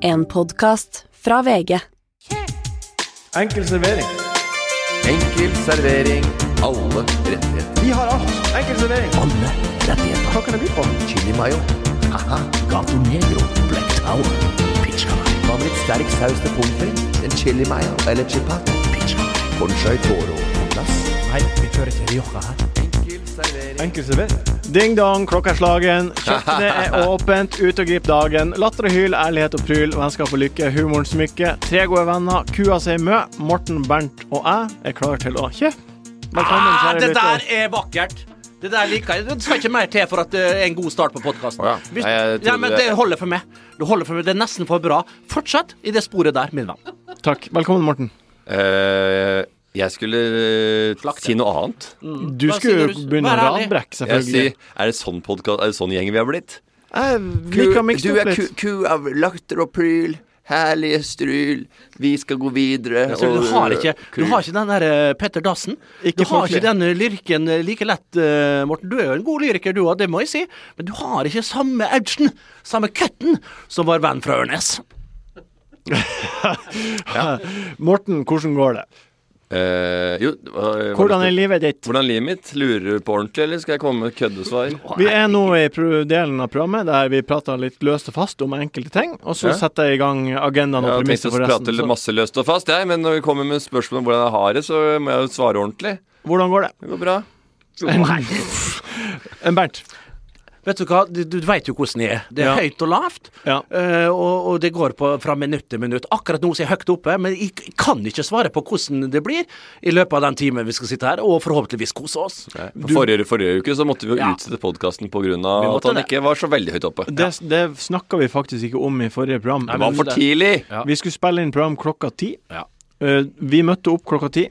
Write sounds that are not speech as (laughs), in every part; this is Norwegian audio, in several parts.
En podkast fra VG. Enkel servering. Enkel servering. Alle rettigheter. Vi har alt. Enkel servering. Alle rettigheter. Hva kan det bli på? Chili mayo. Haha. Gato Negro. Black Tower. Pizza. Hva med litt sterk saus til pommes frites? En chili mayo eller chipat? Pizza. Conchai toro på plass. Nei, vi fører til Rioja her. Enkel servering. Ding dong, klokka er slagen. Kjøkkenet er (laughs) åpent. Ut og grip dagen. Latter og hyl, ærlighet og pryl. Vennskap og lykke. Humorens smykke. Tre gode venner. Kua sier mø. Morten, Bernt og jeg er klar til å kjøpe. Velkommen, Ah, kjære det der er vakkert. Det der liker jeg. Det skal ikke mer til for at det er en god start på podkasten. Oh, ja. Ja, men det holder for meg. Det holder for meg. Det er nesten for bra. Fortsett i det sporet der, min venn. Takk. Velkommen, Morten. Eh, jeg skulle uh, si noe annet. Du Hva skulle du? begynne å radbrekke, selvfølgelig. Jeg sier, er det sånn podcast, Er det sånn gjeng vi har blitt? Jeg liker å mikse du er ku, ku av latter og pryl. Herlige stryl. Vi skal gå videre. Så du har ikke, du har ikke den der eh, Petter Dassen. Ikke du har ikke den lyrken eh, like lett, eh, Morten. Du er jo en god lyriker, du òg, det må jeg si. Men du har ikke samme edgen, samme cutten, som vår venn fra Ørnes. (laughs) Morten, hvordan går det? Eh, jo, hva Hvordan er livet ditt? Hvordan er livet mitt? Lurer du på ordentlig, eller skal jeg komme med køddesvar? Vi er nå i delen av programmet der vi prater litt løst og fast om enkelte ting, og så Ja. setter jeg i gang agendaen og ja, premisset for resten. litt Så, masse løst og fast, jeg, men når vi kommer med spørsmål om hvordan jeg har det, så må jeg jo svare ordentlig. hvordan går det? Det går bra. En (laughs) Bernt. Vet du hva, du, du veit jo hvordan jeg er. Det er Ja. høyt og lavt. Ja. uh, og, og det går på, fra minutt til minutt. Akkurat nå så er jeg høyt oppe, men jeg kan ikke svare på hvordan det blir i løpet av den timen vi skal sitte her, og forhåpentligvis kose oss. For forrige, forrige uke så måtte vi jo Ja. utsette podkasten pga. At han det. ikke var så veldig høyt oppe. Det, det snakka vi faktisk ikke om i forrige program. Det var for tidlig! Ja. Vi skulle spille inn program klokka ti. Ja. Uh, vi møtte opp klokka ti,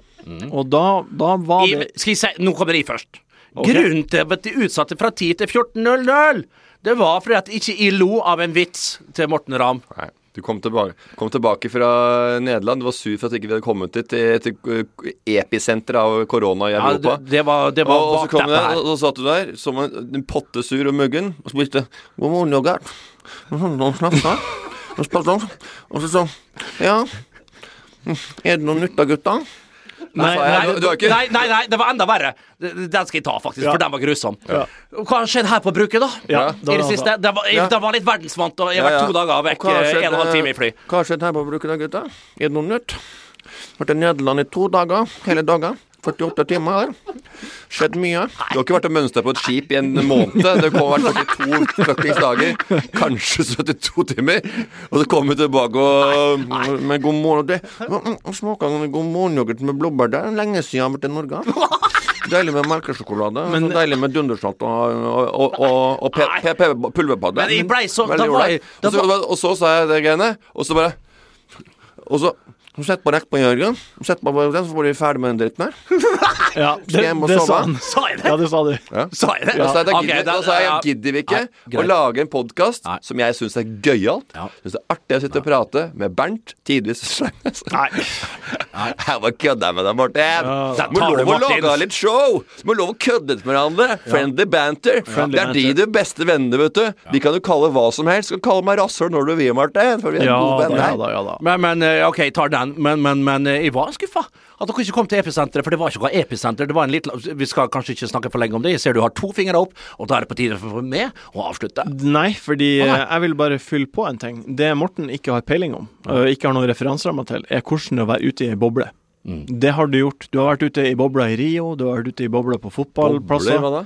og da, da var I, det skal jeg si, nå kommer jeg først. Grunnen til at de utsatte fra 10 til 14.00, det var fordi at ikke jeg lo av en vits til Morten Ramm. Nei. Du kom tilbake, kom tilbake fra Nederland. Du var sur for at ikke vi hadde kommet dit til, uh, episenteret av korona i Ja, Europa. det, det var, det var og, og så kom du der, og så satt du der som en, en potte sur og muggen og spiste God morgen, snakker Og så sånn Ja, er det noe nytt da, gutta? Nei, Nei, nei, nei, nei, det var enda verre. Den skal jeg ta, faktisk, for den var grusom. Ja. Hva har skjedd her på bruket, da? Ja, I da- det siste? Det var, det var litt verdensvant, og jeg har vært to dager vekk. Eh, En og en halv time i fly. Hva har skjedd her på bruket da, gutta? Er det noe nytt? Vært i Nederland i to dager, hele dager. 48 timer. Skjedd mye. Du har ikke vært og mønstra på et skip i en måned. Det kom vært 42 fuckings dager. Kanskje 72 timer. Og så kommer du tilbake og med god morgen og det Smaker god morgen-yoghurt med blåbær. Det er lenge siden jeg har vært i Norge. Deilig med melkesjokolade. Men- så deilig med dundersalt og, og, og, og, pulverpadde. Men jeg ble så- da var da var- og så sa jeg det greiene, og så bare Og så Sett på rekk på Jørgen. Sett på den, så blir vi ferdig med den dritten her. (laughs) Ja, det, det sa han. Sa jeg det? Ja, det sa du. Sa jeg det? Ja. sa jeg, da sa jeg, gidder vi ikke Nei, å lage en podkast som jeg syns er gøyalt. Ja. Syns det er artig å sitte og prate med Bernt, tidvis (laughs) Sleipnes. Nei. (laughs) Jeg kødder jeg med deg, Martin. Der Må lov å lage litt show! Må lov å kødde litt med hverandre. Friendly banter. Friendly det er de banter. de beste vennene, vet du. De kan du kalle hva som helst. Du kan kalle meg rasshøl når du vil, Martin. For vi er Ja gode venner. ja da, ja da. Men, men eh, OK, tar den. Men, men, men men, jeg var skuffa. At dere ikke kom til episenteret, for det var ikke noe episenter. Det var en liten, vi skal kanskje ikke snakke for lenge om det. Jeg ser du har to fingre opp, og da er det på tide for meg å avslutte. Nei, fordi ah, nei. eh, jeg vil bare fylle på en ting. Det Morten ikke har peiling om, og ikke har noen referanserammer til, er hvordan det å være ute i ei boble. Mm. Det har du gjort. Du har vært ute i bobla i Rio, du har vært ute i bobla på fotballplasser. Hva da?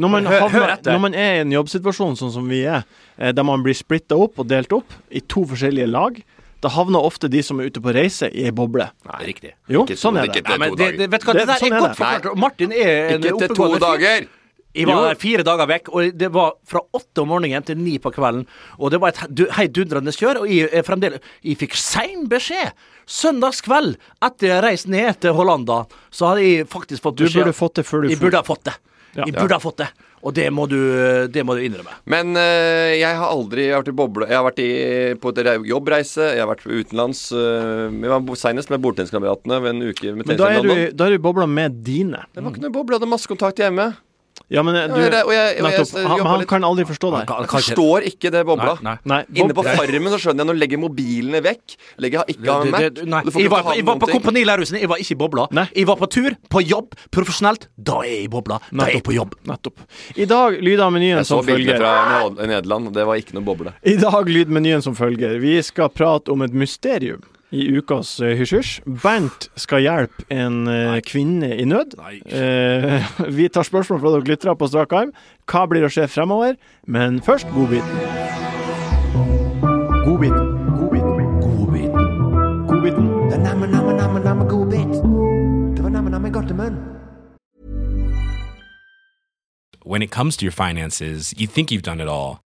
Når man, Hør- hør havner, etter. når man er i en jobbsituasjon sånn som vi er, eh, der man blir splitta opp og delt opp i to forskjellige lag, da havner ofte de som er ute på reise, i ei boble. Nei, riktig. Jo, Ikke sånn to- er ikke det. til Ja, to det, dager. det, vet du hva, Det- det, der sånn er godt forklart. Martin er en Ikke til to dager. Jeg var fire dager vekk, og det var fra åtte om morgenen til ni på kvelden. Og det var et du- heidundrende kjør, og jeg, fremdeles, jeg fikk sein beskjed. Søndagskveld, etter jeg reiste ned til Hollanda, så hadde jeg faktisk fått beskjed. Du burde fått det før du Jeg burde ha fått det. Ja. Jeg burde ha fått det. Og det må du, det må du innrømme. Men uh, jeg har aldri vært i boble Jeg har vært i, på et jobbreise, jeg har vært utenlands. Uh, vi var senest med bordtenniskameratene ved en uke med tennis i du, London. da er du i bobla med dine. Det var ikke noe boble, jeg hadde masse kontakt hjemme. Ja, men eh, du, Ja, det- og jeg- og jeg nettopp. Han, han kan aldri forstå deg. han kan forstår ikke det bobla. Nei, nei. Nei, Inne på farmen så skjønner jeg når du legger mobilene vekk. Legger ikke det- nei. du får Jeg var, ta jeg var på. Kompani Lauritzen, jeg var ikke i bobla. Nei. Jeg var på tur, på jobb, profesjonelt. Da er jeg i bobla. Da er jeg på jobb. Nettopp. I dag lyder menyen Jeg så som fra Nederland, det var ikke noe boble. I dag lyder menyen som følger. Vi skal prate om et mysterium i ukas uh, hysj-hysj. Bernt skal hjelpe en Nei. kvinne i nød. Nei. Eh, (laughs) vi tar spørsmål fra dere lyttere på strak arm. Hva blir å skje fremover? Men først godbiten. Godbiten. Godbiten. Godbiten. Godbiten. Det er nemme, nemme, nemme, nemme god bit. Det var nemme, nemme godt i munnen. when it comes to your finances, you think you've done it all.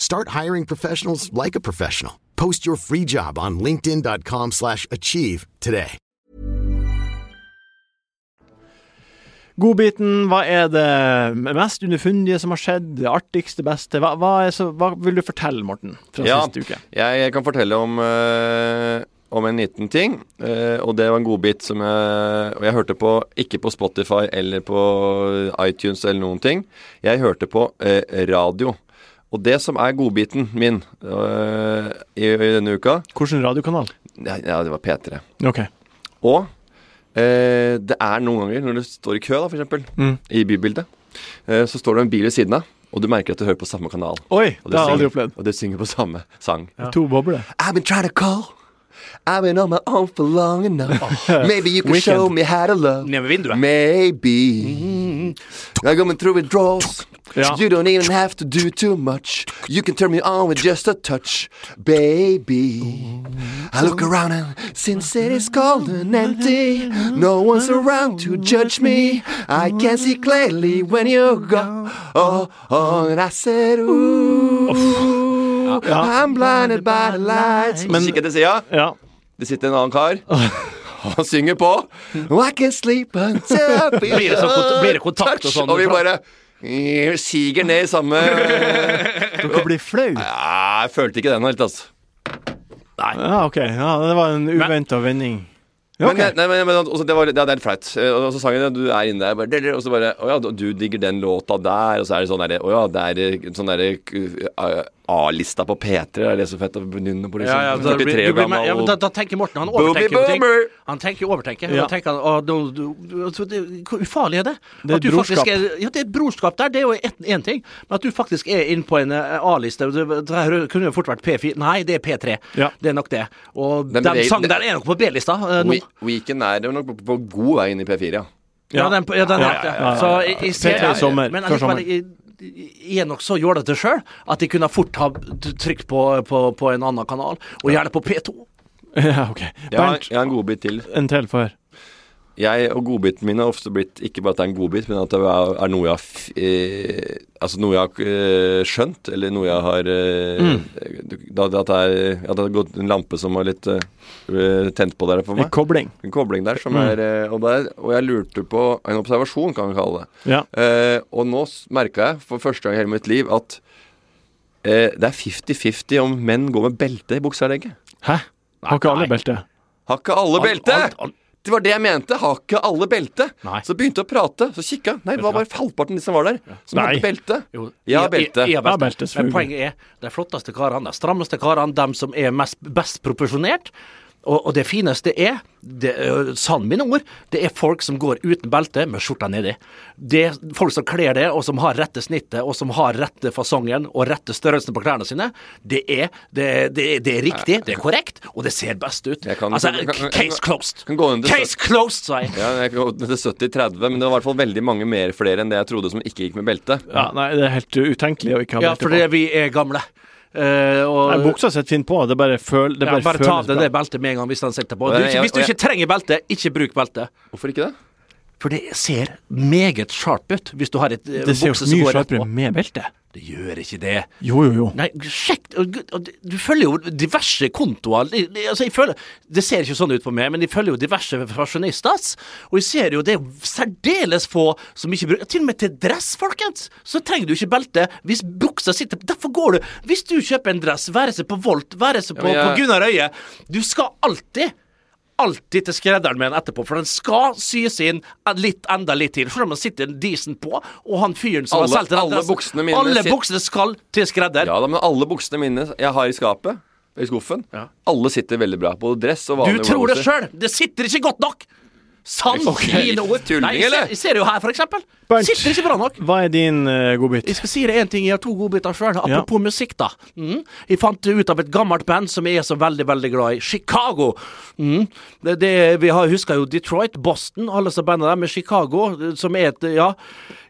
Start hiring professionals like a professional. Post your free job on linkedin.com/achieve slash achieve today. Godbiten, hva er det mest underfundige som har skjedd? Det artigste, beste? Hva, hva, er så, hva vil du fortelle, Morten, fra Ja, siste uke? jeg, kan fortelle om, eh, om en liten ting. eh, og det var en godbit som jeg Og jeg hørte på ikke på Spotify eller på iTunes eller noen ting. Jeg hørte på eh, radio. Og det som er godbiten min øh, i, i denne uka Hvilken radiokanal? ja, ja, det var P3. OK. Og øh, det er noen ganger når du står i kø, da, for eksempel, Mm. i bybildet, øh, så står det en bil ved siden av, og du merker at du hører på samme kanal. Oi, Og det har jeg aldri opplevd. og du synger på samme sang. To bobler. I've been trying to call. I've been on my own for long enough. (laughs) Maybe you can Weekend. show me how to love. Ned ved vinduet. Maybe. I'm going through withdrawals. Ja. You don't even have to do too much. You can turn me on with just a touch, baby. I look around and since it is cold and empty, no one's around to judge me. I can see clearly when you go. Oh, oh, and I said, ooh, I'm blinded by the lights. Men- Kikk til. Ja. Det sitter en annen kar. (laughs) (laughs) Han synger på. Oh, I can sleep until Blir det sånn kont- blir det kontakt og sånn Og vi bare eh, siger ned i samme (laughs) Dere blir flau? ja, Jeg følte ikke den helt, altså. Ja, OK. Ja, det var en uventa vending. Ja, Men, nei, men, men også, det var ja, det er litt flaut. Eh, Og så sangen du er inne der, bare, og så bare Å ja, du digger den låta der, og så er det sånn derre Å ja, det er eh, sånn derre eh, A-lista på P3, er det så fett å begynne på liksom Ja, ja, da, 43 år du gammel ja, da, da tenker Morten Han overtenker jo ting. Han tenker overtenker. Ja. han Tenker, og å, du- du- du- altså, det, hvor ufarlig er det? Det er At du brorskap. Er, ja, det er brorskap der, det er jo én ting. Men at du faktisk er inne på en eh, A-liste det, det kunne jo fort vært P4. Nei, det er P3. Ja. Det er nok det. Og Den den, sangen der er nok på B-lista eh, nå. We Weekend er jo nok på, på god vei inn i P4, ja. Ja, den, ja, den Ja, det. ja, ja, ja. Så i, i, i, P3 i sommer, Men før sommer. Er nok så jålete sjøl at de kunne fort ha trykt på, på, på en annen kanal, og gjerne på P2. (laughs) Ja, OK. Bernt, jeg har en godbit til. en til for. Jeg og godbiten min har ofte blitt ikke bare at det er en godbit, men at det er, er noe jeg har eh, Altså noe jeg har eh, skjønt, eller noe jeg har eh, da, At det er har gått en lampe som har litt eh, tent på der for meg. En kobling. En kobling der som Mm. er eh, og, der, og jeg lurte på en observasjon, kan vi kalle det. Ja. Eh, og nå merka jeg for første gang i hele mitt liv at eh, det er 50-50 om menn går med belte i bukselegget. Hæ? Har ikke alle belte? Har ikke alle belte? Alt, alt- alt- Det var det jeg mente. Har ikke alle belte? Nei. Så begynte jeg å prate, så kikka. Nei, det var bare halvparten de som var der, som Nei. hadde belte. Jo, Jeg har belte. Jeg, jeg Jeg belte. Men poenget er de flotteste karene, de strammeste karene, de som er mest, best proporsjonert, Og, og det fineste er, det, sann mine ord, det er folk som går uten belte med skjorta nedi. Det er folk som kler det, og som har rette snittet, og som har rette fasongen og rette størrelsen på klærne sine. Det er, det, det, det er riktig, det er korrekt, og det ser best ut. Kan- altså, kan- kan- case closed. kan gå inn Case closed, sa jeg. Ja, jeg kan gå til 70-30, men det var i hvert fall veldig mange mer flere enn det jeg trodde som ikke gikk med belte. Ja, nei, det er helt utenkelig å ikke ha belte på. Ja, fordi vi er gamle. Eh, og, Nei, Buksa sitter fint på, det bare, føl, det ja, bare, bare ta av deg det beltet med en gang hvis han sitter på. Du, hvis du ikke trenger belte, ikke bruk belte. Hvorfor ikke det? For det ser meget sharp ut hvis du har et bukse som går rett på. Det ser jo mye sharpere med belte. Det gjør ikke det. Jo, jo, jo. Nei, sjekk Du følger jo diverse kontoer. Altså, jeg føler, det ser ikke sånn ut på meg, men jeg følger jo diverse fasjonistas. Og jeg ser jo det er særdeles få som ikke bruker Til og med til dress, folkens! Så trenger du ikke belte hvis buksa sitter Derfor går du Hvis du kjøper en dress, være seg på Volt, være seg på, Ja, jeg- på Gunnar Øie Du skal alltid Alltid til skredderen med den etterpå, for den skal sys inn litt, enda litt til. Om den sitter decent på, og han fyren som Alle- har solgt den alle buksene mine Alle sit- buksene skal til skredder. Ja da, men alle buksene mine jeg har i skapet, i skuffen, alle sitter veldig bra. Både dress og Du tror det sjøl! Det sitter ikke godt nok! Sann Okay. tulling, Nei, eller? jeg ser jo her, for eksempel. Bernt. Sitter ikke bra nok. Hva er din uh, godbit? Jeg skal si deg en ting, jeg har to godbiter sjøl. Ja. Apropos musikk, da. Mm. Jeg fant ut av et gammelt band som jeg er så veldig, veldig glad i. Chicago. Mm. Det, det, vi har husker jo Detroit, Boston, alle disse bandene der. Men Chicago, som er et Ja.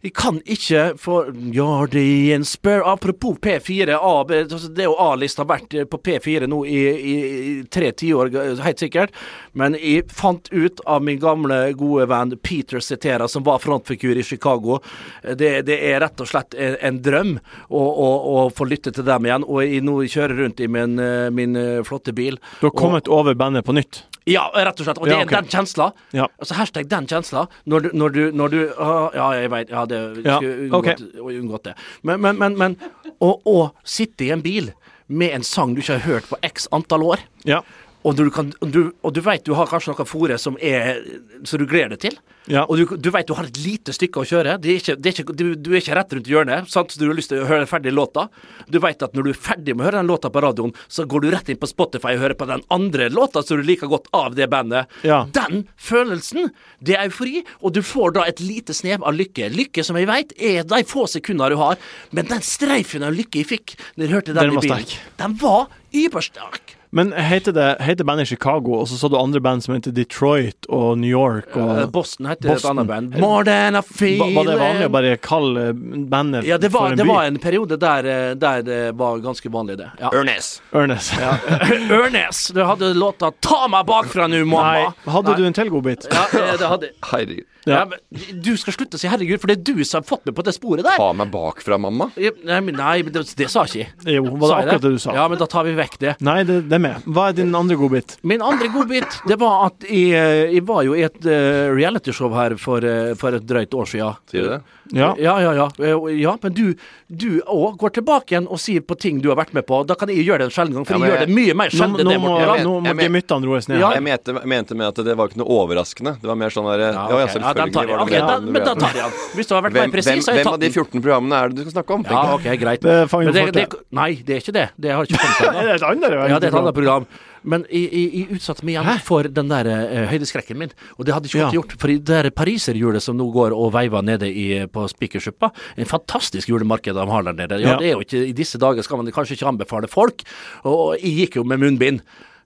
Jeg kan ikke få Yardian inspire Apropos P4. A, altså, det er jo A-lista vært eh, på P4 nå i, i, i tre tiår, helt sikkert. Men jeg fant ut av min gamle, gode venn Peter Cetera, som var frontfigur i Chicago. Det, det er rett og slett en, en drøm å, å, å få lytte til dem igjen. Og jeg nå kjører rundt i min, eh, min eh, flotte bil. Du har kommet over bandet på nytt? Ja, rett og slett. Og det Ja, er den kjensla. Ja. Altså hashtag den kjensla. Når du, når du, når du uh, Ja, jeg veit. Ja, det Ja, unngått, okay. unngått det. Men, men, men, men å, å sitte i en bil med en sang du ikke har hørt på x antall år, Ja. Og du, kan, du, og du vet du har kanskje noe fôre som er som du gleder deg til. Ja. Og du, du vet du har et lite stykke å kjøre. Det er ikke, det er ikke, du, du er ikke rett rundt hjørnet, sant? så du har lyst til å høre ferdig låta. Du vet at når du er ferdig med å høre den låta på radioen, så går du rett inn på Spotify og hører på den andre låta som du liker godt av det bandet. Ja. Den følelsen, det er eufori, og du får da et lite snev av lykke. Lykke, som jeg vet, er de få sekunder du har, men den streifen av lykke jeg fikk når jeg hørte den, Den i bilen, den var ybersterk. Men heter, det, heter bandet Chicago, og så så du andre band som heter Detroit og New York og Eh, Boston heter et annet band. More than a feeling. var det vanlig å bare kalle bandet Ja, det for var, en det var en periode der, eh, der det var ganske vanlig, det. Ja. Ørnes. Ørnes. (laughs) Ørnes! Du hadde låta 'Ta meg bakfra nu, Nei, Hadde hadde du en til godbit? Ja, eh, det hadde Herregud. Ja. ja. men Du skal slutte å si 'herregud', for det er du som har fått meg på det sporet der. Ta meg bakfra, mamma. Nei, men, nei, det, det sa ikke jeg. Jo, var det akkurat det du sa? Ja, men da tar vi vekk det. Nei, det, det er med. Hva er din andre godbit? Min andre godbit, det var at jeg, eh, jeg var jo i et uh, realityshow her for, uh, for et drøyt år siden. Sier du det? Ja. Ja, ja, ja. Eh, ja men du du òg går tilbake igjen og sier på ting du har vært med på. Da kan jeg gjøre det en sjelden gang, for Ja, jeg, jeg gjør det mye mer sjelden nå, det, må, ja, nå må gemyttene roes ned. Ja. Jeg mente, mente med at det var ikke noe overraskende. Det var mer sånn derre Ja, okay. ja, selvfølgelig tar var det da, men da tar jeg den. Hvis du har vært Hvem, mer presis, hvem, jeg har den. hvem av de 14 programmene er det du skal snakke om? Ja, ok, greit. Det Men det, det, nei, det er ikke det. Det har ikke kommet ennå. (laughs) det er et annet program. Men jeg, jeg, jeg utsatte meg igjen for den der uh, høydeskrekken min, og det hadde ikke fått Ja. gjort. For det der pariserhjulet som nå går og veiver nede i, på Spikersuppa, en fantastisk julemarked de har der nede. Ja, Ja. det er jo ikke, I disse dager skal man kanskje ikke anbefale folk, og jeg gikk jo med munnbind.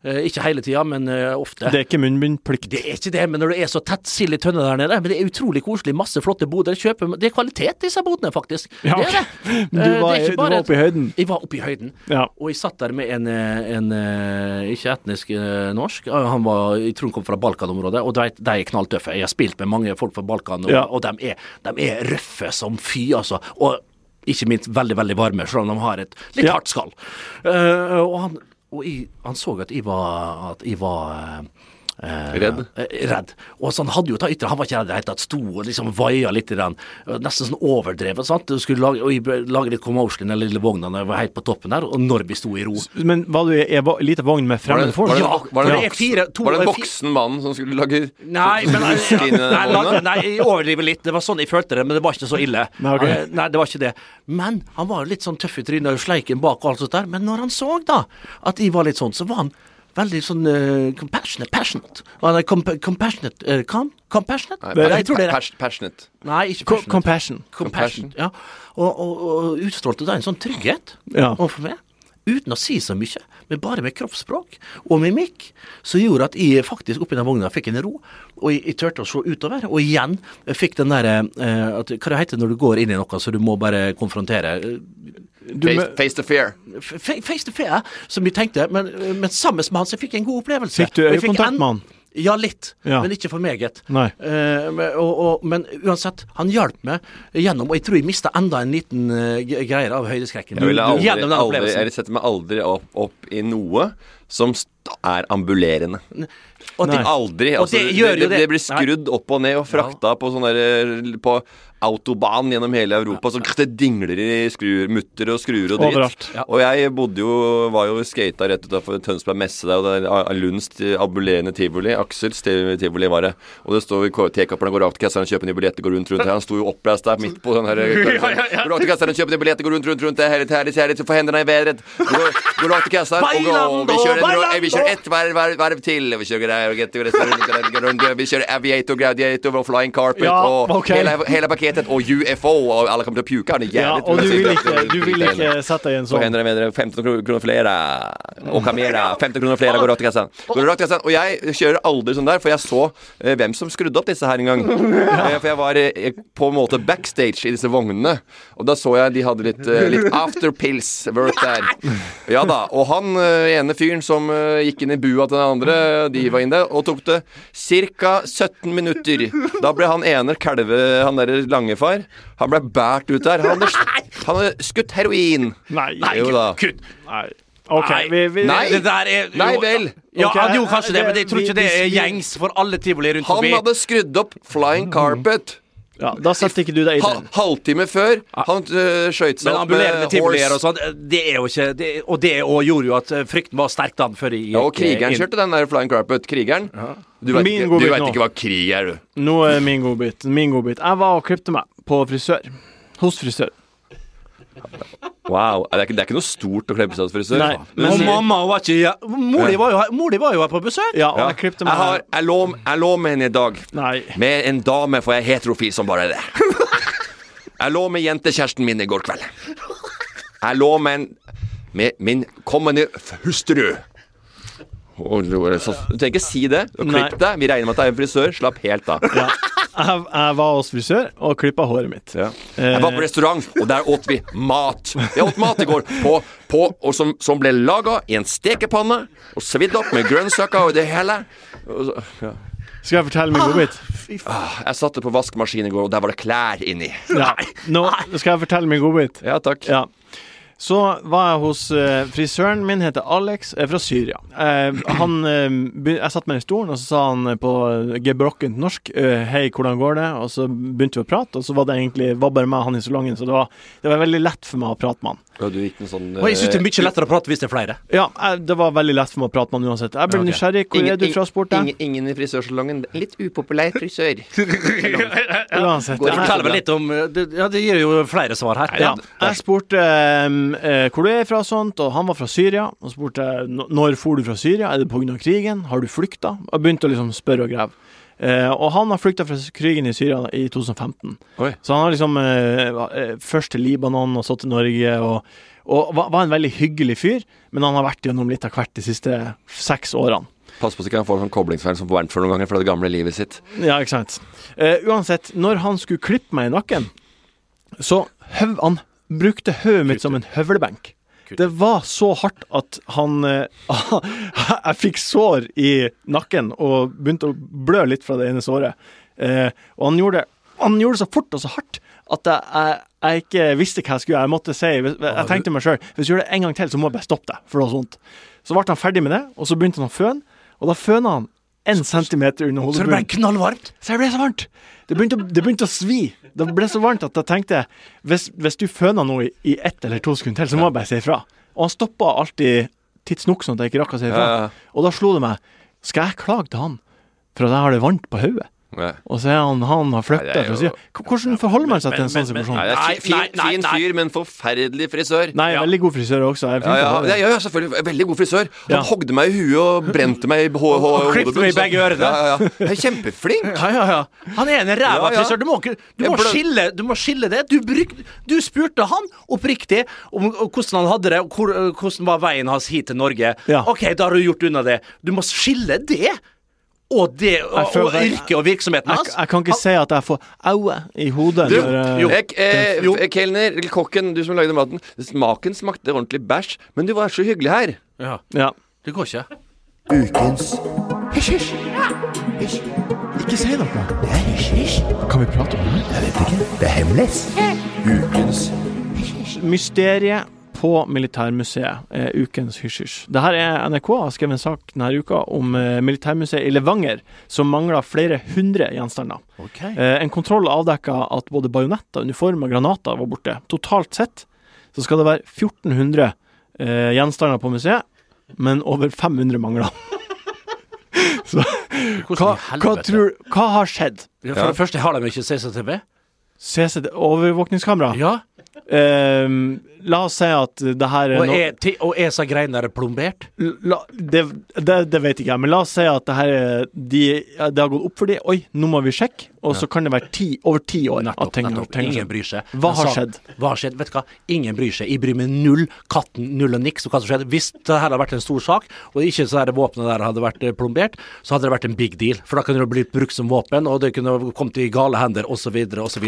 Eh, ikke hele tida, men eh, ofte. Det er ikke munnbindplikt. Det er ikke det, men når det er så tett sild i tønne der nede Men det er utrolig koselig, masse flotte boder. Kjøper, det er kvalitet i disse bodene, faktisk. Ja, Det er det. (laughs) Du Eh, det er var, du var oppe i høyden. Jeg var oppe i høyden. Ja. Og jeg satt der med en, en ikke etnisk norsk. Han var, jeg tror han kom fra Balkan-området, og de, de er knalltøffe. Jeg har spilt med mange folk fra Balkan, og, Ja. og de, er, de er røffe som fy, altså. Og ikke minst veldig, veldig varme, selv om de har et litt hardt skall. Uh, og han, og jeg, han så at jeg var, at jeg var eh, Redd? eh, redd. Og så han hadde jo ta ytre, han var ikke redd i det hele tatt. Sto og liksom vaia litt i den. eh, Nesten sånn overdrevet. sant? Du skulle lage, og lage litt commotion i den lille vogna når jeg var helt på toppen der, og når vi sto i ro. Men var du i ei lita vogn med fremmede folk? var det, Ja, var det, fire- to- var det en voksen mann som skulle lage Nei, men (laughs) nei, inn nei, nei, jeg overdriver litt. Det var sånn jeg følte det, men det var ikke så ille. Nei, ok. Eh, Nei, det var ikke det. Men han var jo litt sånn tøff i trynet og sleiken bak og alt sånt der. Men når han så da at jeg var litt sånn, så var han veldig sånn uh, compassionate, passionate. Og han er comp compassionate Uh, com Compassionate? Nei, jeg tror det er pas- Passionate. Nei, ikke passionate. compassion. Compassion. Ja. Og, og, og utstrålte da en sånn trygghet Ja. overfor meg. Uten å si så mye, men bare med kroppsspråk og mimikk, som gjorde at jeg faktisk oppi den vogna fikk en ro, og jeg, jeg turte å se utover. Og igjen fikk den derre eh, Hva det heter når du går inn i noe så du må bare konfrontere? Du, Face, face the fear. Face to fear, som vi tenkte, men, men sammen med han så fikk jeg en god opplevelse. Fikk du øyekontakt med han? Ja, litt, Ja. men ikke for meget. Nei. Eh, men, og, og, men uansett, han hjalp meg gjennom, og jeg tror jeg mista enda en liten uh, greier av høydeskrekken. Jeg, ville aldri, gjennom den aldri, opplevelsen. jeg setter meg aldri opp, opp i noe som er ambulerende. Og det, Aldri. og Altså, det det, gjør det, jo det, det. blir skrudd opp og ned og frakta på sånn der På autobahn gjennom hele Europa. Så (laughs) det dingler i skruer, mutter og skruer og dritt. Overalt. Ja. Og jeg bodde jo var jo skata rett utafor Tønsberg messe der, og det er Lunds ambulerende tivoli. Aksels tivoli var det. Og det står T-kapperne går rakt til kasseren, kjøper nye billetter, går rundt rundt. her. Han sto jo oppreist der midt på den her (laughs) Går rakt til kasseren, kjøper nye billetter, går rundt rundt rundt. Det er herlig, herlig, her, her, hendene i her, Går, her, rakt til kasseren og her, Vi kjører, en, rå- vi kjører ett varv, verv, verv til. Vi kjører greier Vi kjører Aviator, Gladiator og Flying Carpet Ja, og okay. hele, hele paketet og UFO, og alle kommer til å puke. Han er ja, og du vil ikke, du vil ikke sette deg i en så sånn hender det med 15 kroner flere. Og Camera. 15 kroner flere går rett i kassen. Og jeg kjører aldri sånn der, for jeg så eh, hvem som skrudde opp disse her en gang. (laughs) Eh, for jeg var eh, på en måte backstage i disse vognene. Og da så jeg de hadde litt, eh, litt afterpills work der. Ja da. Og han eh, ene fyren som eh, gikk inn i bua til den andre, de var inne og tok det ca. 17 minutter. Da ble han ene kalve, han derre langefar, han ble båret ut der. Han hadde, han hadde skutt heroin. Nei. Jo da. Kutt! Nei. OK, Nei. vi, vi Nei. Det der er jo- Nei vel. Ja, okay. han gjorde kanskje det, men jeg tror ikke det er gjengs for alle tivoli rundt Han forbi. hadde skrudd opp flying carpet. Ja, da satte ikke du deg i Ha, halvtime før. Han uh, skøyt seg Men opp med horse. og sånn, det er jo ikke det, Og det og gjorde jo at eh, frykten var sterk da før gikk, Ja, og krigeren inn. kjørte den der flying carpet. Krigeren. Du vet Min ikke, du vet ikke hva krig er, du. Nå er min godbit. Min godbit. Jeg var og klippte meg på frisør. Hos frisør. Wow. Det er ikke, det er ikke noe stort å klippe seg hos frisør. Nei, Men Og mamma var ikke ja, Mor di var, var jo her på besøk. Ja, og ja. jeg klippte jeg, har, jeg, lå, jeg lå med henne i dag. Nei. Med en dame, for jeg er heterofil som bare det. (laughs) Jeg lå med jentekjæresten min i går kveld. Jeg lå med, en, med min kommende hustru. Du trenger ikke si det. Klippet deg. Vi regner med at det er en frisør. Slapp helt av. Ja. Jeg, jeg var hos frisør og klippa håret mitt. Ja. Jeg var på restaurant, og der åt vi mat. Vi åt mat i går på, på, og som, som ble laga i en stekepanne og svidd opp med grønnsaker og det hele. Og så, ja. Skal jeg fortelle min godbit? Ah, Jeg satte på vaskemaskinen i går, og der var det klær inni. Ja. Nå skal jeg fortelle min godbit. Ja, takk. Ja. Så var jeg hos eh, frisøren min, heter Alex, er fra Syria. Eh, han, eh, begy- jeg satt med i stolen, og så sa han eh, på gebrokkent norsk 'Hei, hvordan går det?' Og så begynte vi å prate, og så var det egentlig var bare meg og han i salongen, så det var, det var veldig lett for meg å prate med han. Du gikk med sånn Og jeg syns det er mye lettere å prate hvis det er flere. Ja, det var veldig lett for meg å prate med han uansett. Jeg ble okay. nysgjerrig. Hvor er du fra, spurte jeg. Ingen, ingen i frisørsalongen. Litt upopulær frisør. (laughs) Uansett. Går jeg- Fortell meg litt om eh, Ja, det gir jo flere svar her. Ja, jeg spurte um, eh, hvor du er fra, og sånt, og han var fra Syria. Og spurte når for du fra Syria, er det pga. krigen, har du flykta? Og begynte å liksom spørre og grave. Eh, og han har flykta fra krigen i Syria i 2015. Oi. Så han har liksom eh, eh, først til Libanon og så til Norge, og, og var, en veldig hyggelig fyr, men han har vært gjennom litt av hvert de siste seks årene. Pass på så ikke han får sånn koblingsfeil som Bernt for noen ganger fra det gamle livet sitt. Ja, ikke sant. Eh, uansett, når han skulle klippe meg i nakken, så høv, han brukte hodet mitt som en høvlebenk. Det var så hardt at han eh, (laughs) Jeg fikk sår i nakken og begynte å blø litt fra det ene såret. Eh, og han gjorde, det- han gjorde det så fort og så hardt at jeg, jeg, jeg ikke visste hva jeg skulle. Jeg måtte si Jeg tenkte meg sjøl hvis du gjør det en gang til, så må jeg bare stoppe det, for det var så vondt. Så ble han ferdig med det, og så begynte han å føne, og da føna han en centimeter under Så det ble knallvarmt. Så jeg ble så varmt. Det begynte, det begynte å svi. Det ble så varmt at jeg tenkte hvis, hvis du føner noe i, i ett eller to sekunder til, så må jeg bare si ifra. Og han stoppa alltid tidsnok, sånn at jeg ikke rakk å si ifra. Og da slo det meg Skal jeg klage til han for at jeg har det varmt på hodet? Og så er han han har flytta fra sida. Hvordan forholder man seg til en sånn situasjon? Nei, Nei, fin, nei, nei, fin fyr, men forferdelig frisør. Nei, veldig god frisør også. Ja, ja, ja, ja, selvfølgelig. Veldig god frisør. Han Ja. hogde meg i huet og brente meg i hå- Og klippte meg i begge ørene. Ja, ja, ja. Kjempeflink. Ja, ja, ja. Han er en ræva Ja, ja. frisør. Du må, du, må skille, du må skille det. Du, bruk, du spurte han oppriktig om, om hvordan han hadde det, og hvor, hvordan var veien hans hit til Norge. Ja. Ok, da har du gjort unna det. Du må skille det og, det, og, føler og yrket og virksomheten Jeg, hans. jeg kan ikke si at jeg får aue i hodet. Du, når, eh, jo. jeg, eh, Jo. eh, kelner, kokken, du som lagde maten. Smaken smakte ordentlig bæsj, men du var så hyggelig her. Ja, ja. det går ikke. Ukens Hysj, hysj. Ikke si noe. Det er hysj, hysj. Kan vi prate om det? Jeg vet ikke. Det er hemmelig. Ukens Mysteriet på Militærmuseet eh, ukens hysj-hysj. Det her er NRK har skrevet en sak denne uka om eh, Militærmuseet i Levanger, som mangler flere hundre gjenstander. Eh, en kontroll avdekka at både bajonetter, uniformer og granater var borte. Totalt sett så skal det være 1400 eh, gjenstander på museet, men over 500 mangler. (laughs) så hva, hva, tror, hva har skjedd? Ja, For det første har de ikke CCTV. CCTV overvåkningskamera? Ja. Eh, la oss si at det her er Og noe- er, ti- og er så greiene der plombert? La, det, det, det vet ikke jeg, men la oss si at det her er de, det har gått opp for de Oi, nå må vi sjekke. Og så kan det være ti, over ti år Nettopp. ting, nettopp. ting Ingen bryr seg. Hva har skjedd? Hva har skjedd? Vet du hva? Ingen bryr seg. Jeg bryr meg null katten, null og niks om hva som skjedde. Hvis det her hadde vært en stor sak, og ikke så det våpenet der hadde vært eh, plombert, så hadde det vært en big deal. For da kunne det blitt brukt som våpen, og det kunne kommet i gale hender, osv., osv.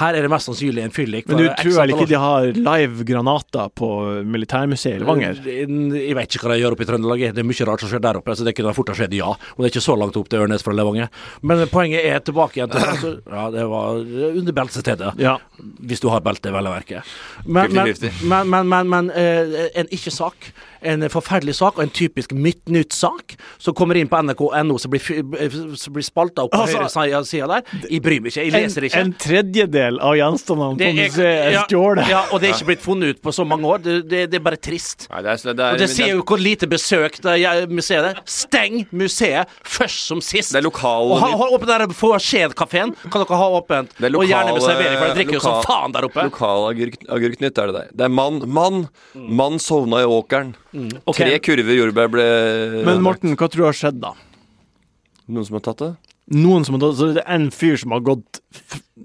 Her er det mest sannsynlig en fyllik. Men du tror vel ikke de har live granater på militærmuseet i Levanger? Jeg vet ikke hva de gjør oppe i Trøndelag. Det er mye rart som skjer der oppe, så det kunne fort ha skjedd, ja. Og det er ikke så langt opp til Ørnes fra Levanger. Men poenget er tilbake altså, Ja, det var under beltestedet. Ja. Hvis du har belte, vel å merke. Men, men, men, men, men, men eh, en ikke-sak, en forferdelig sak, og en typisk Midtnytt-sak, som kommer inn på nrk.no, som blir, blir spalta opp på Altså, høyre sida der. Jeg bryr meg ikke, jeg En, leser ikke. en tredjedel av gjenstandene på museet er ja, stjålet. ja, og det er ikke blitt funnet ut på så mange år. Det, det, det er bare trist. Nei, det er, det er, Og det sier jo hvor lite besøk det er museet er. Steng museet først som sist. Det er lokal- Og ha, ha åpent der Få Skjed-kafeen. Kan dere ha åpent? Det er og gjerne med servering, for det drikker jo som faen der oppe. Lokal agurk, agurknytt er det der. Det er mann. Mann! Mann sovna i åkeren. Ok. Tre kurver jordbær ble Men Morten, hva tror du har skjedd da? Noen som har tatt det? Noen som har tatt det, Så det er en fyr som har gått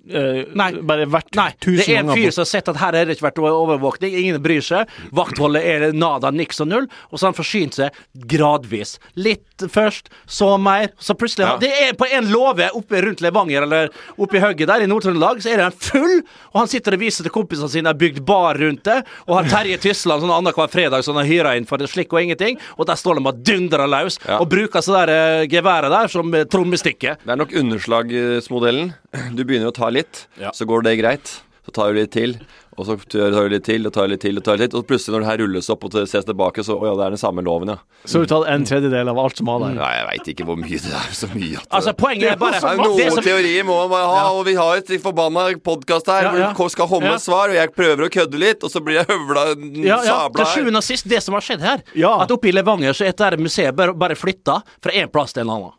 eh, Nei. Bare vært Nei, det er en fyr som har sett at her har det ikke vært overvåkning. Ingen bryr seg. Vaktholdet er nada, niks og null. Og så har han forsynt seg gradvis. Litt først, så mer. Så plutselig Ja. Det er på en låve oppe rundt Levanger, eller oppe i hugget der i Nord-Trøndelag, så er den full. Og han sitter og viser til kompisene sine, har bygd bar rundt det. Og har Terje Tysland sånn annenhver fredag som han har hyra inn for det slikk og ingenting. Og der står de og dundrer løs. Ja. Og bruker så der uh, geværet der som uh, trommestikke. Det er nok underslagsmodellen. Du begynner å ta litt, Ja. så går det greit. Så tar du litt til, og så tar du litt til, og tar litt til, og tar litt til. Og plutselig når det her rulles opp og det ses tilbake, så å ja, det er den samme loven, ja. Så du tar en tredjedel av alt som var der. Nei, jeg veit ikke hvor mye det er. Så mye at Altså, poenget er bare (laughs) det er jo det noen som- teorier må man ha, og vi har et forbanna podkast her Ja, ja. hvor vi skal komme Ja. med svar, og jeg prøver å kødde litt, og så blir jeg høvla Ja, ja, sabla til her. sjuende og sist, det som har skjedd her, Ja. at oppe i Levanger så er dette museet bare, bare flytta fra én plass til en annen.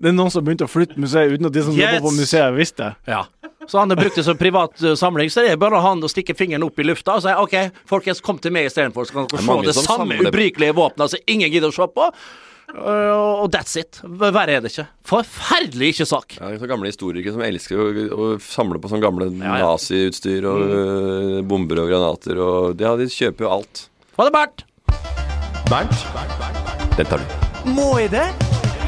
Det er noen som begynte å flytte museet uten at de som Yes. jobber på museet, visste det. Ja. Så han har brukt det som privat uh, samling, så det er bare han å stikke fingeren opp i lufta og si OK, folkens, kom til meg istedenfor, så kan dere er se det samme ubrukelige våpenet som ingen gidder å se på. Uh, og that's it. Verre er det ikke. Forferdelig ikke-sak. Ja, det er så gamle historikere som elsker å, å samle på sånn gamle Ja, ja. naziutstyr og mm. bomber og granater og Ja, de kjøper jo alt. Ha det, Bernt! Bernt, den tar du. Må jeg det?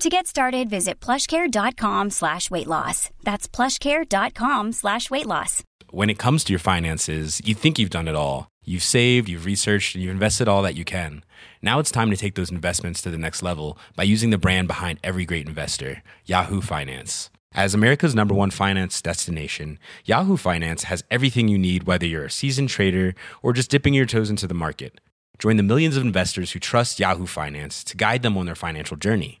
To get started, visit plushcare.com slash weight loss. That's plushcare.com slash weight loss. When it comes to your finances, you think you've done it all. You've saved, you've researched, and you've invested all that you can. Now it's time to take those investments to the next level by using the brand behind every great investor, Yahoo Finance. As America's number one finance destination, Yahoo Finance has everything you need, whether you're a seasoned trader or just dipping your toes into the market. Join the millions of investors who trust Yahoo Finance to guide them on their financial journey.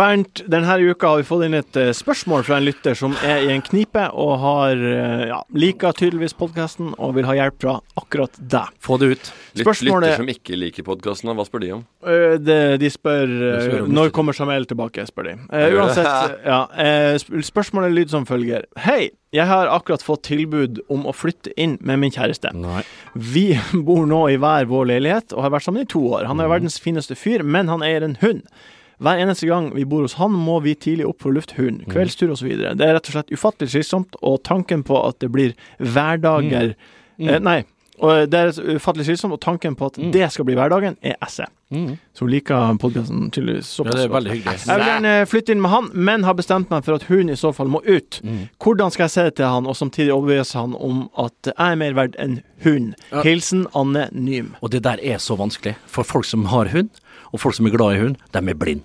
Bernt, denne uka har vi fått inn et eh, spørsmål fra en lytter som er i en knipe og har eh, ja, liker tydeligvis podkasten og vil ha hjelp fra akkurat deg. Få det ut. Spørsmålet- Lytter som ikke liker podkasten, hva spør de om? Eh, det, de spør spør om når kommer Samuel tilbake, spør de. Uh, uansett, ja, spørsmålet lyder som følger. Hei, jeg har akkurat fått tilbud om å flytte inn med min kjæreste. Nei. Vi bor nå i hver vår leilighet og har vært sammen i to år. Mhm. Han er verdens fineste fyr, men han eier en hund. Hver eneste gang vi bor hos han, må vi tidlig opp for å lufte hund, Mhm. kveldstur osv. Det er rett og slett ufattelig slitsomt, og tanken på at det blir hverdager Mhm. eh, Nei. Og det er ufattelig slitsomt, og tanken på at mm. det skal bli hverdagen, er esse. Mm. Som liker podkasten tydeligvis Ja, det er veldig hyggelig. Jeg vil gjerne flytte inn med han, men har bestemt meg for at hun i så fall må ut. Mm. Hvordan skal jeg se det til han, og samtidig overbevise han om at jeg er mer verdt enn hund? Hilsen Anne Nym. Og det der er så vanskelig. For folk som har hund, og folk som er glad i hund, de er blind.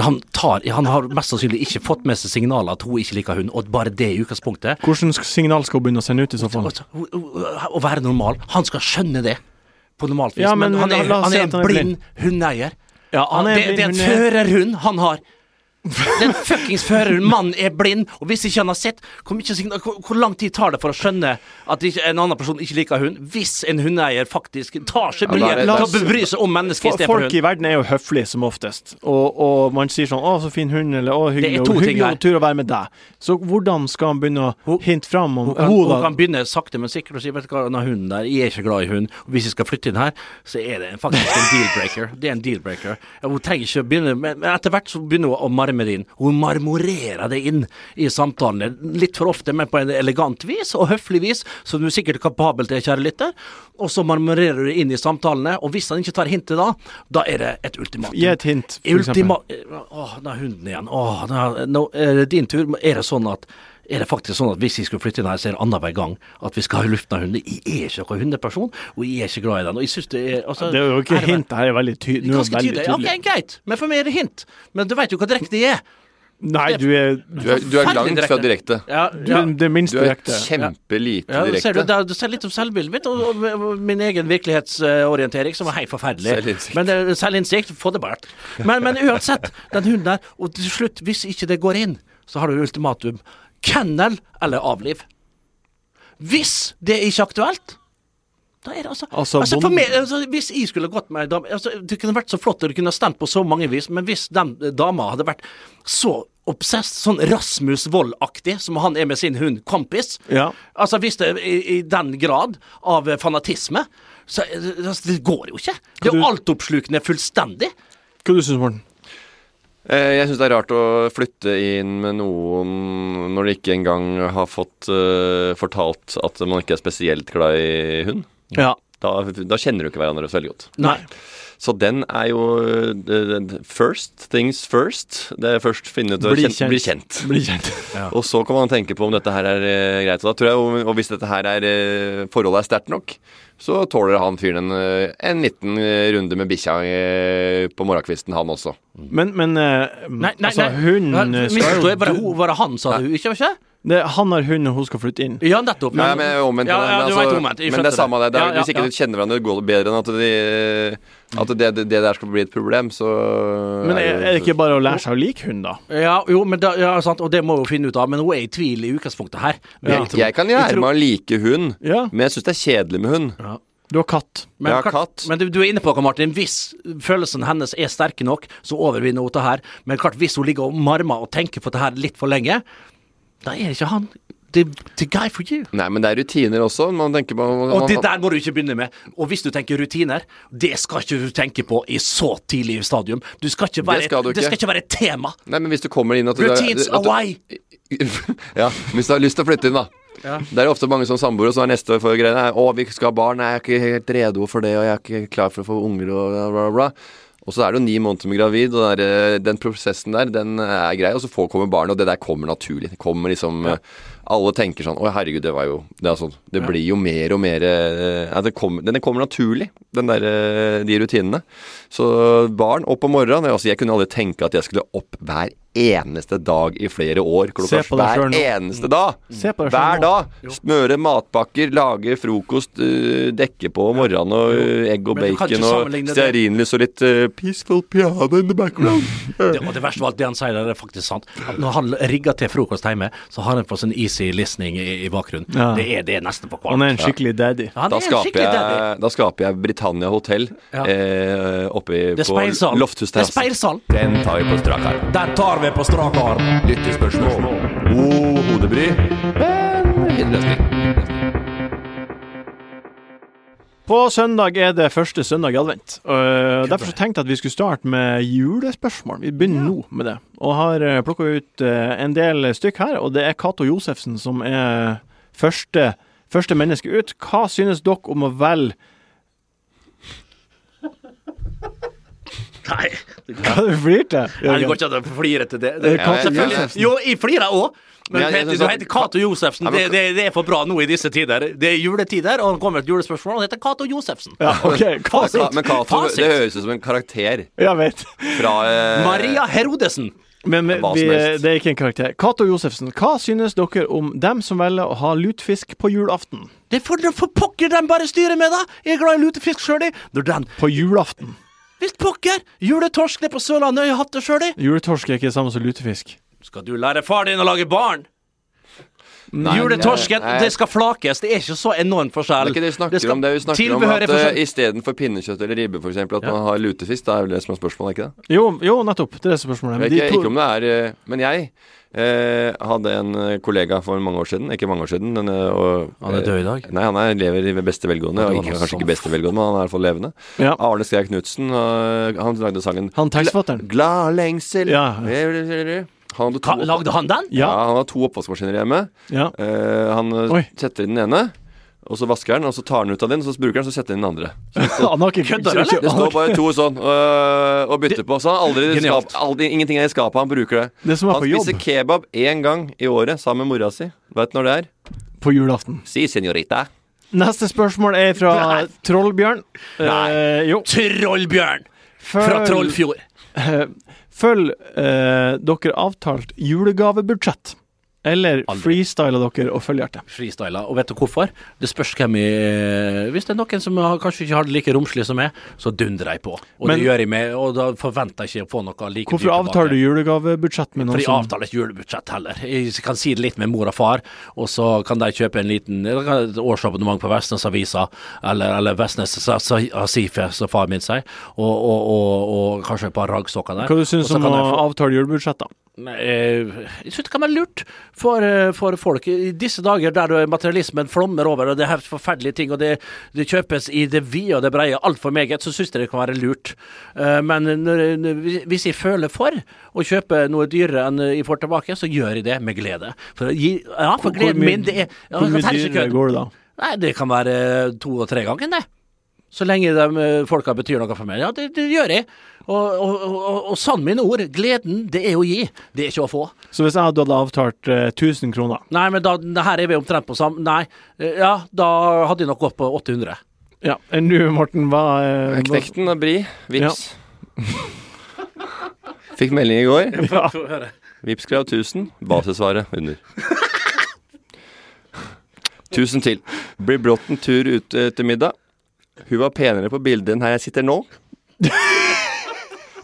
Han, tar, han har mest sannsynlig ikke fått med seg signaler at hun ikke liker hund, og bare det i utgangspunktet. Hvilket signal skal hun begynne å sende ut i så fall? Altså, Å være normal. Han skal skjønne det på normalt vis, Ja, men, men han er, han er en blind hundeeier. Ja, han er det, det er en førerhund han har. Den fuckings føreren, mannen er blind, og hvis ikke han har sett hvor, mye hvor, lang tid tar det for å skjønne at ikke, en annen person ikke liker hund, hvis en hundeeier faktisk tar seg bryet til å bry seg om mennesket istedenfor hund. Folk i verden er jo høflige som oftest, og, og man sier sånn 'Å, så fin hund', eller 'Å, hyggelig, og hyggelig og tur å være med deg'. Så hvordan skal han begynne å hinte fram om Hun kan, hun, hun kan begynne sakte, men sikkert og si Vet du hva, den hunden der, jeg er ikke glad i hund. Og hvis jeg skal flytte inn her, så er det faktisk en deal-breaker. Det er en deal-breaker. Hun trenger ikke å begynne Men etter hvert så begynner hun å marme det inn. Hun marmorerer det inn i samtalene. Litt for ofte, men på en elegant vis og høflig vis, som du er sikkert kapabel til, kjære lytter. Og så marmorerer du det inn i samtalene, og hvis han ikke tar hintet da, da er det et ultimatum. Gi et hint, for eksempel. Åh, da er hunden igjen. Åh, nå er det din tur. Er det sånn at er det faktisk sånn at hvis jeg skulle flytte inn her, så er det annenhver gang at vi skal ha luften av hunden? Jeg er ikke noen hundeperson, og jeg er ikke glad i den. Og jeg synes det er altså, Det er jo ikke hint, det her er veldig ty er veldig tydelig. tydelig. okay, greit. Men for meg er det hint. Men du vet jo hva direkte det er. Nei, du er, Du er, du er langt langt fra direkte. Ja, du ja. er det minst Du er kjempelite Ja, du ser, du, direkte. det- du ser litt om selvbildet mitt og, og, og min egen virkelighetsorientering, som var helt forferdelig. Selvinnsikt. Men det- selvinnsikt, få det bort. Men, men uansett, den hunden der, og til slutt, hvis ikke det går inn, så har du ultimatum. Kennel eller avliv. Hvis det er ikke aktuelt da er det altså, Altså, altså, meg, altså Hvis jeg skulle gått med ei dame altså, Det kunne vært så flott, og du kunne stemt på så mange vis, men hvis den dama hadde vært så obsess, sånn Rasmus Wold-aktig som han er med sin hund Kompis Ja. Altså Hvis det er i, i den grad av fanatisme, så altså, det går jo ikke. Det er du- jo altoppslukende fullstendig. Hva du syns Morten? Eh, Jeg syns det er rart å flytte inn med noen når de ikke engang har fått uh, fortalt at man ikke er spesielt glad i hund. Ja. Da, da kjenner du ikke hverandre så veldig godt. Nei. Så den er jo eh, first things first. Det er først finne ut å Bli kjent, kjent. bli kjent. Blir kjent. (laughs) Og så kan man tenke på om dette her er greit. Og, da tror jeg, og, hvis dette her er forholdet er sterkt nok, så tåler han fyren en, eh, en liten eh, runde med bikkja eh, på morgenkvisten, han også. Men, men uh, Nei, nei, altså, nei. hun skal Var det, jo var det han, sa du? Ikke, ikke? Det, Han har hund, og hun skal flytte inn. Ja, nettopp. Men omvendt. Ja, ja, altså, omvendt. Men det er samme det. det er, Ja, ja, hvis ikke ja. du kjenner hverandre, går det bedre enn at, de, at det, det, det der skal bli et problem, så Men er, er det ikke bare å lære seg å like hund, da? Ja, jo, men da, ja, sant, og det må hun finne ut av. Men hun er i tvil i utgangspunktet her. jeg, jeg kan lære meg å like hund, Ja. men jeg syns det er kjedelig med hund. Du har katt. Men, Jeg har katt. men du, du er inne på noe, Martin. Hvis følelsene hennes er sterke nok, så overvinner hun det her. Men klart, hvis hun ligger og marmer og tenker på det her litt for lenge, da er det ikke han the, the guy for you. Nei, men det er rutiner også. Man tenker på Og det der må du ikke begynne med. Og hvis du tenker rutiner, det skal ikke du tenke på i så tidlig stadium. Du skal ikke være, Det skal du det skal ikke. være et tema. Nei, men hvis du kommer inn at du, Routines at du, away. (laughs) ja, hvis du har lyst til å flytte inn, da. Det er ofte mange som samboere som er neste år for greiene. 'Å, vi skal ha barn. Nei, jeg er ikke helt redo for det, og jeg er ikke klar for å få unger', og bla, bla, bla. Og så er det jo ni måneder med gravid, og det er, eh, den prosessen der, den er grei. Og så får, kommer barnet, og det der kommer naturlig. Det kommer liksom ja. alle tenker sånn Å, herregud, det var jo Det, er sånn, det blir jo mer og mer eh, ja, det kommer, Den kommer naturlig, den der, eh, de rutinene. Så barn opp om morgenen altså Jeg kunne aldri tenke at jeg skulle opp hver eneste dag i flere år. Klokka Se på deg hver eneste dag! Se på deg Hver dag! Smøre matpakker, lage frokost, uh, dekke på om morgenen og uh, egg og bacon og stearinlys og litt uh, peaceful piano in the background. (laughs) Det, og det verste av alt det han sier, der er faktisk sant. At når han rigger til frokost hjemme, så har han på sånn easy listening i, i bakgrunnen. Ja. Det, er, det er nesten på Han er en skikkelig daddy. Han Da er en skaper, skikkelig daddy. jeg, da skaper jeg Britannia hotell Ja. eh, oppe på er speilsal. Den tar vi på strak arm. Der tar vi på strak arm. Lyttespørsmål. God hodebry, men innløsning. På søndag er det første søndag i advent. og derfor så tenkte jeg at vi skulle starte med julespørsmål. Vi begynner nå med det. Og har plukka ut eh, en del stykk her, og det er Cato Josefsen som er første, første menneske ut. Hva synes dere om å velge Nei, (laughs) Hva du flirte? Nei, det går ikke an å flire til det. det Eh, jeg, jeg. Jo, jeg flirer òg. Men Ja, jeg du heter Cato Josefsen. Det, det, det er for bra nå i disse tider. Det er juletider, og han kommer et julespørsmål, og han heter Cato Josefsen. Ja, okay. (laughs) Fasit. Ka- Men Cato, det høres ut som en karakter Jeg vet. fra eh, Maria Herodesen. Men vi, det er ikke en karakter. Cato Josefsen, hva synes dere om dem som velger å ha lutefisk på julaften? Det får de for pokker dem bare styre med, da! Jeg er glad i lutefisk sjøl, jeg. På julaften. Visst pokker! Juletorsk nede på Sørlandet, jeg har hatt det sjøl, jeg. Juletorsk er ikke det samme som lutefisk. Skal du lære far din å lage barn? Juletorsken, nei. det skal flakes. Det er ikke så enorm Det er ikke det vi snakker skal- om. Det vi snakker om er at uh, istedenfor pinnekjøtt eller ribbe, for eksempel, at man har lutefisk. Det er jo det som er spørsmålet, ikke det? Jo, jo nettopp. Det er det spørsmålet. Men Jeg de ikke, to- ikke om det er eh, Men jeg eh, hadde en eh, kollega for mange år siden, ikke mange år siden men, eh, og, Han er død i dag? Nei, han er, lever i beste velgående. Ja, det og ikke, kanskje ikke beste velgående, men han er i hvert fall levende. Ja. Arne Skei Knutsen, han lagde sangen Han tekstfatteren. Glad lengsel Ja. Han hadde to, Ka- Lagde han den? ja. Ja. han har to oppvaskmaskiner hjemme. Ja. Uh, han eh, Oi. setter inn den ene, og så vasker han, og så tar han ut av den, og så bruker han, så setter han inn den andre. (laughs) Han har ikke Kødder eller? Det står bare to sånn øh, og bytter på. Så han aldri skap, aldri, ingenting er i skapet. Han bruker det. Det som er Han på jobb spiser kebab én gang i året sammen med mora si. Vet du når det er? på julaften. Si, senorita. Neste spørsmål er fra Nei. Trollbjørn. Eh, jo. Trollbjørn fra Trollfjord. (laughs) Eh, Følg eh, dere avtalt julegavebudsjett. Eller freestyler dere og følghjerte? Freestyler. Og vet du hvorfor? Det spørs hvem i Hvis det er noen som har, kanskje ikke har det like romslig som meg, så dundrer jeg på. Og Men- det gjør jeg med, og da forventer jeg ikke å få noe like Hvorfor avtaler du julegavebudsjett med For noen jeg som avtaler ikke julebudsjett heller. Jeg kan si det litt med mor og far, og så kan de kjøpe en liten et årsabonnement på Vestnes Avisa, eller, eller Vestnes Asife, som far min sier, og, og, og, og kanskje et par raggsokker der. Hva du syns om å avtale julebudsjett, da? Eh, Jeg syns det kan være lurt for, eh, for folk i disse dager der materialismen flommer over, og det er helt forferdelige ting, og det, det kjøpes i det vide og det breie altfor meget, så syns jeg det kan være lurt. Eh, Men når, hvis jeg føler for å kjøpe noe dyrere enn jeg får tilbake, så gjør jeg det med glede. For, ja, for gleden min, det er ja, Hvor mye dyrere går det da? Nei, det kan være to- og tre ganger, det. Så lenge de eh, folka betyr noe for meg. Ja, det, det gjør jeg. Og, og, og, og, sann mine ord, gleden, det er å gi, det er ikke å få. Så hvis jeg hadde avtalt eh, 1000 kroner Nei, men da, det her er vi omtrent på samme Nei, eh, ja, da hadde jeg nok gått på 800. Ja, enn du, Morten, hva eh, Knekten og Bri. Vips. (laughs) Fikk melding i går. Ja. Vips. Vipps-krav 1000. Basisvaret under. (laughs) 1000 til. Blir brått en tur ut etter middag. Hun var penere på bildet enn her jeg sitter nå.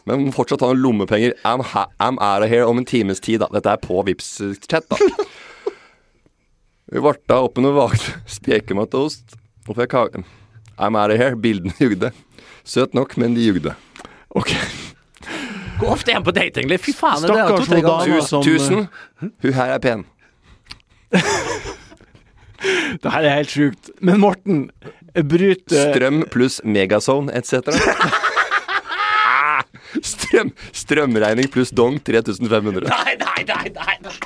Men fortsatt ha noen lommepenger. I'm, ha I'm out of here om en times tid, da. Dette er på vips chat da. Hun varta opp med noe vagt spekemat og ost. Og fikk kake. I'm out of here. Bildene jugde. Søt nok, men de jugde. Ok. Hvor ofte er han på date, egentlig? Fy faen, det er Stakkars to-tre hun ganger. dama som- Tusen. Hun her er pen. (laughs) Det her er helt sjukt. Men Morten, bryt eh, Strøm pluss megazone etc. (laughs) Strøm, strømregning pluss dong 3500. Nei, nei, nei, nei.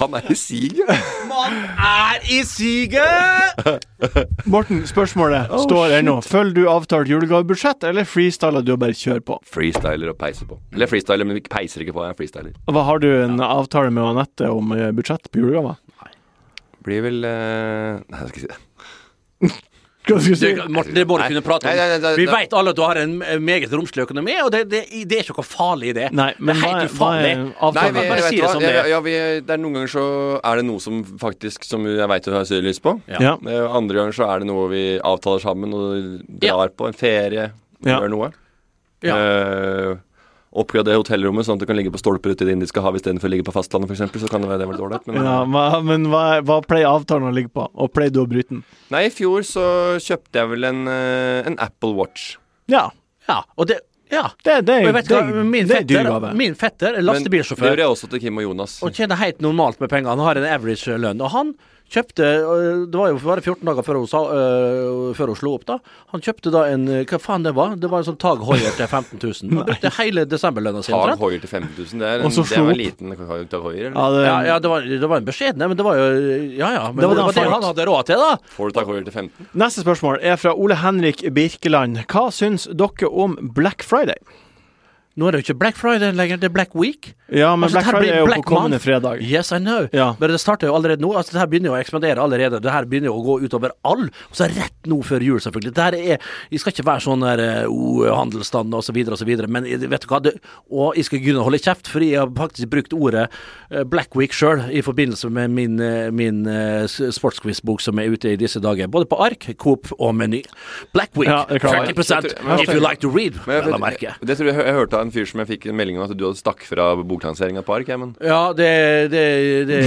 Han er i siget. Er i siget! Morten, spørsmålet står ennå. Følger du avtalt julegavebudsjett, eller freestyler du og bare kjører på? Freestyler og peiser på. Eller freestyler, men peiser ikke på. Jeg er freestyler. Hva Har du en avtale med Anette om eh, budsjett på julegaver? Blir vel uh, Nei, jeg (laughs) skal ikke si det. Hva skal du Morten, det må du kunne prate om. Nei, nei, nei, Vi vet alle at du har en eh, meget romslig økonomi, og det, det, det er ikke noe farlig i det. Nei, men det er helt ufarlig. Nei, vi, bare vet si det som det er. Ja, vi, det er Noen ganger så er det noe som faktisk Som jeg veit du har så lyst på. Ja. Ja. Andre ganger så er det noe vi avtaler sammen og drar på en ferie. Ja. Gjør noe. Ja. Eh, Oppgradere hotellrommet sånn at du kan ligge på stolper ute i det indiske hav istedenfor å ligge på fastlandet, f.eks. Så kan det være det veldig dårlig. Men Ja, hva, men hva, hva pleier avtalen å ligge på? Og pleier du å bryte den? nei, i fjor så kjøpte jeg vel en, eh, en Apple Watch. Ja. Ja, og det Ja. Det, det, Og jeg vet det, hva, min det er fetter, gave. min fetter er Men det gjør jeg også til Kim og Jonas. og tjener helt normalt med penger. Han har en average lønn. Og han kjøpte øh, Det var jo bare 14 dager før hun, sa, øh, før hun slo opp, da. Han kjøpte da en Hva faen det var? Det var en sånn Tag Hoier til 15 000. Han brukte hele desemberlønna si. Tag. Hoier til 15 000, det er, en, det var en liten Tag Hoier. Ja, det, Ja, ja det, var, det var en beskjeden, men det var jo Ja ja. Men Det det var var det det, han han hadde råd til, da. Får du Tag Hoier til 15? Neste spørsmål er fra Ole Henrik Birkeland. Hva syns dere om Black Friday? Nå er det jo ikke Black Friday lenger, det er Black Week. Ja, men Altså, Black Friday er jo Black på kommende Month. fredag. Yes, I know. Ja. Men det starter jo allerede nå. Altså, det her begynner jo å ekspandere allerede. Det her begynner jo å gå utover all. Og så rett nå før jul, selvfølgelig. Det her er Vi skal ikke være sånn der eh, oh, handelsstand og så videre og så videre, men eh, vet du hva. Det, og jeg skal begynne å holde kjeft, fordi jeg har faktisk brukt ordet eh, Black Week sjøl i forbindelse med min, eh, min eh, sportsquizbok som er ute i disse dager. Både på ark, Coop og Meny. Black Week. Ja, det er klart. 30% if you like to read. Men Vel å merke. det tror jeg, jeg hørte av en fyr som jeg fikk en melding om at du hadde stakk fra boklanseringa på Ark. Ja, det, det, det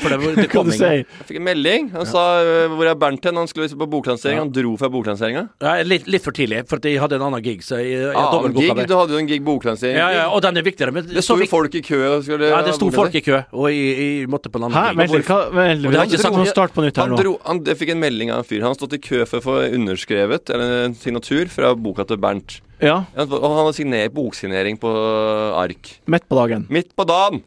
For det, det (laughs) kom du ingen. jeg fikk en melding. Han sa øh, 'Hvor er Bernt hen?' Han skulle på boklansering. Han dro fra boklanseringa. Ja, litt, litt for tidlig, for jeg hadde en annen gig. Så jeg, jeg Ah, gig, du hadde jo en gig boklansering. Ja, ja, og den er viktigere. Men Det så sto jo folk i kø ja, det sto folk i kø, og jeg, jeg måtte på en annen gig. litt, hva, vent litt. Har ikke sagt- noe start på nytt her Han nå. dro, han, jeg fikk en melding av en fyr. Han har stått i kø for å få underskrevet eller en signatur fra boka til Bernt. Ja, han har signer, boksignering på ark. midt på dagen. Midt på dagen!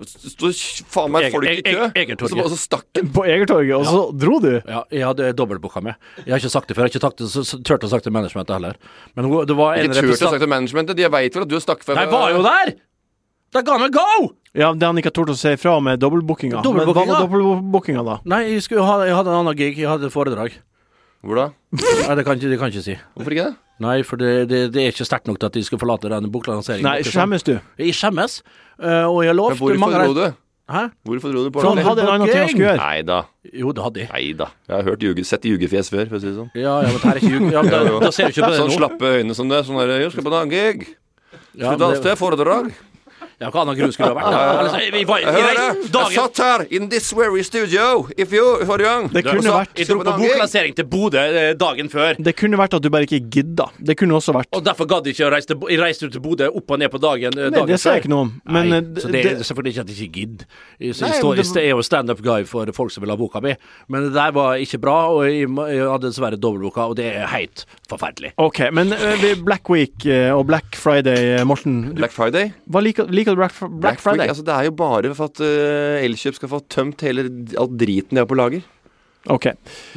Det sto faen meg folk i kø. Og så, og så stakk han. På Egertorget, og så dro du? Ja, jeg hadde dobbeltbooka med. Jeg har ikke sagt det før. Jeg har ikke så, turt å sagt til managementet heller. Men det var en Ikke turt å representant sagt til managementet. De veit vel at du har stakk før? Nei, var jo der! Da ga han meg go! Ja, det han ikke har tort å si ifra om, er dobbeltbookinga. Men hva var dobbeltbookinga, da? Nei, jeg, ha, jeg hadde en annen gig. Jeg hadde foredrag. Hvor da? Nei, det det kan jeg ikke si. Hvorfor ikke det? Nei, for det, det, det er ikke sterkt nok til at de skal forlate denne boklanseringen. Nei, skjemmes du? Jeg skjemmes. uh, og jeg har Men lovt hvorfor mange dro du? Hæ? Hvorfor dro du på For han det? hadde en annen ting han skulle gjøre. Nei da. Jo, det hadde jeg. Nei da. Jeg har hørt juge, sett ljugefjes før, for å si det sånn. Ja, ja, men det er ikke jug... Ja, da, (laughs) da ser du ikke på det Sånn nå. slappe øyne som det. Sånn der, jeg skal på en annen gig. Ja, Skal du men danse til det, ja, hva annen grunn skulle det ha vært? Altså, vi var, Jeg vi hører reiste det! Jeg satt her in this very studio If you were young Det kunne så- vært Jeg dro på boklansering til Bodø eh, dagen før. Det kunne vært at du bare ikke gidda. Det kunne også vært Og derfor gadd jeg ikke å reise til Jeg reiste til Bodø opp og ned på dagen, eh, Nei, dagen det sier jeg ikke noe om. Men Nei, eh, så det er selvfølgelig ikke at jeg ikke gidder. Jeg, Nei, jeg, står, det- jeg er jo standup-guy for folk som vil ha boka mi, men det der var ikke bra, og jeg, jeg hadde dessverre dobbeltboka, og det er helt forferdelig. OK, men Black Week og Black Friday, Morten. Black Friday? hva liker, liker du Black, Black, Black Week, Friday? altså Det er jo bare for at uh, Elkjøp skal få tømt hele alt driten de har på lager. OK.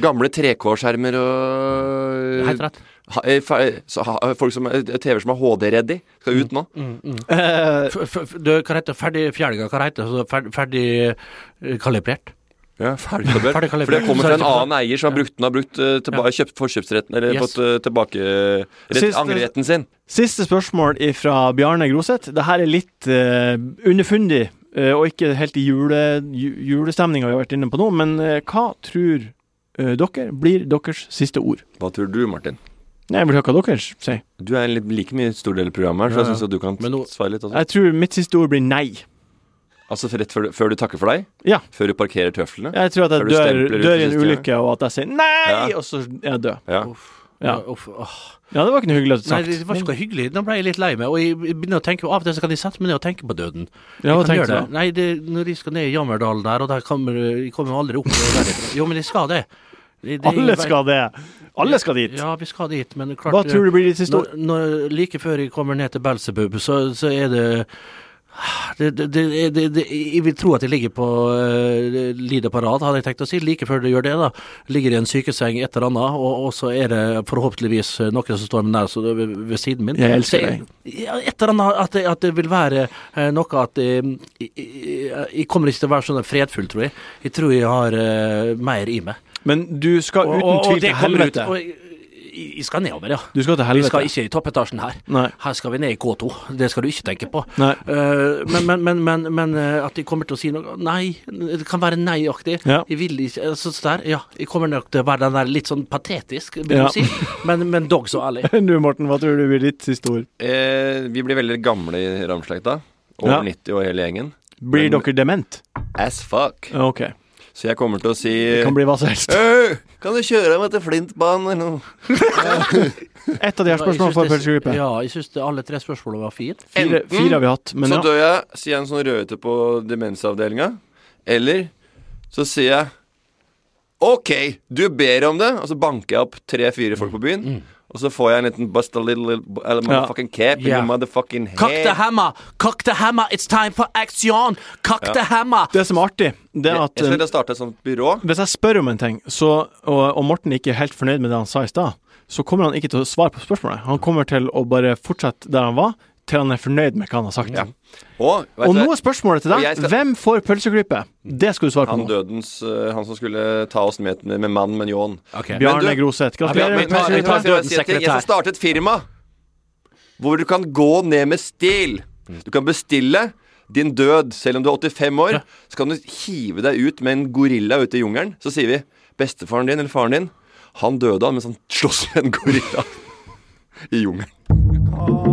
Gamle 3K-skjermer og Helt rett. ha, eh, så, ha, folk som TV-er som er HD-ready, skal ut nå. Mm, F f f- du, hva heter ferdig fjerninga? Hva heter det? Ferdig, ferdig eh, kalibrert? Ja, ferdigkalibrert. ferdigkalibrert. For det kommer fra en annen eier som har brukt den, har brukt uh, tilba kjøpt forkjøpsretten, eller Yes. fått uh, tilbake rett, angreretten sin. Siste spørsmål fra Bjarne Groseth. Det her er litt uh, underfundig, uh, og ikke helt i jule, ju, julestemninga vi har vært inne på nå, men uh, hva tror eh, dere blir deres siste ord? Hva tror du, Martin? Nei, Jeg vil høre hva dere sier. Du er en litt, like mye stor del av programmet her, så Ja, jeg syns du kan svare litt. Også. Jeg tror mitt siste ord blir nei. Altså rett før, du- før du takker for deg? Ja. Før du parkerer tøflene? Jeg tror at jeg dør, dør i en ulykke, og at jeg sier nei, Ja. og så er jeg død. Ja. Ja. Uff. Ja, det var ikke noe hyggelig Nei, sagt. det var ikke noe hyggelig. Nå ble jeg litt lei meg. Og jeg begynner å tenke Av og til så kan jeg sette meg ned og tenke på døden. Ja, hva tenker tenkte du? da? Nei, det, når jeg skal ned i Jammerdalen der, og der kommer jeg kommer aldri opp. Jo, men jeg skal det. Det- det- Alle skal det. Alle skal dit. Ja, vi skal dit, men klart Hva tror du blir ditt siste ord? Like før jeg kommer ned til Belsebub, så, så er det Det, det, det, jeg vil tro at jeg ligger på uh, lider på rad, hadde jeg tenkt å si. Like før du gjør det, da. Ligger i en sykeseng et eller annet, og, og så er det forhåpentligvis noen som står nær så ved, ved siden min. Jeg elsker deg. Ja, et eller annet at det, at det vil være uh, noe at eh, jeg, jeg, jeg kommer ikke til å være sånn fredfull, tror jeg. Jeg tror jeg har uh, mer i meg. Men du skal uten tvil til helvete. ut, og jeg, skal nedover, ja. Du skal til Vi helvete. skal ikke i toppetasjen her. Nei. Her skal vi ned i K2. Det skal du ikke tenke på. Nei. Eh, men, men, men, men, men eh, at de kommer til å si noe Nei. Det kan være nei-aktig. Ja. Jeg vil ikke altså, så der, Ja, jeg kommer nok til å være den der litt sånn patetisk, vil Ja. du si. Men, men dog så ærlig. (laughs) Du, Morten, hva tror du blir ditt siste ord? Eh, vi blir veldig gamle i Ramslekta. Over Ja. 90 og hele gjengen. Blir Men- dere dement? As fuck. Ok. Så jeg kommer til å si Det kan bli hva som helst. «Øh, Kan du kjøre meg til Flintbanen eller noe? (laughs) Et av de her spørsmålene får pølsegruppe. Ja, jeg syns alle tre spørsmålene var fine. Fire, fire har vi hatt, men så ja. dør jeg, sier jeg en sånn rødhette på demensavdelinga. Eller så sier jeg OK, du ber om det, og så banker jeg opp tre-fire folk på byen. Og så får jeg en liten bust a little, little a motherfucking cap in Ja. your motherfucking Cock the head. hammer! Cock the hammer! It's time for action! Cock the hammer! Det som er artig, det er at jeg skal eh, starte et sånt byrå. hvis jeg spør om en ting, så, og, og Morten ikke er helt fornøyd med det han sa i stad, så kommer han ikke til å svare på spørsmålet. Han kommer til å bare fortsette der han var, til han er fornøyd med hva han har sagt. Ja. Og, Og nå er spørsmålet til deg skal- hvem får pølseklippet? Det skal du svare på han nå. dødens uh, Han som skulle ta oss med med mann med ljåen. Okay. Bjarne Men du- Groseth. Gratulerer med ta- jeg, skal starte et firma hvor du kan gå ned med stil. Du kan bestille din død selv om du er 85 år. Så kan du hive deg ut med en gorilla ute i jungelen. Så sier vi bestefaren din eller faren din, han døde han mens han sloss med en gorilla (laughs) i jungelen.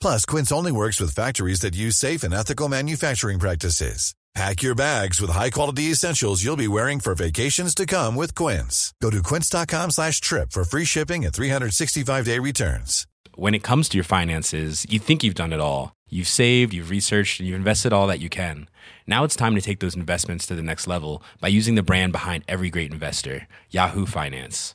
Plus, Quince only works with factories that use safe and ethical manufacturing practices. Pack your bags with high-quality essentials you'll be wearing for vacations to come with Quince. Go to quince.com slash trip for free shipping and 365-day returns. When it comes to your finances, you think you've done it all. You've saved, you've researched, and you've invested all that you can. Now it's time to take those investments to the next level by using the brand behind every great investor, Yahoo Finance.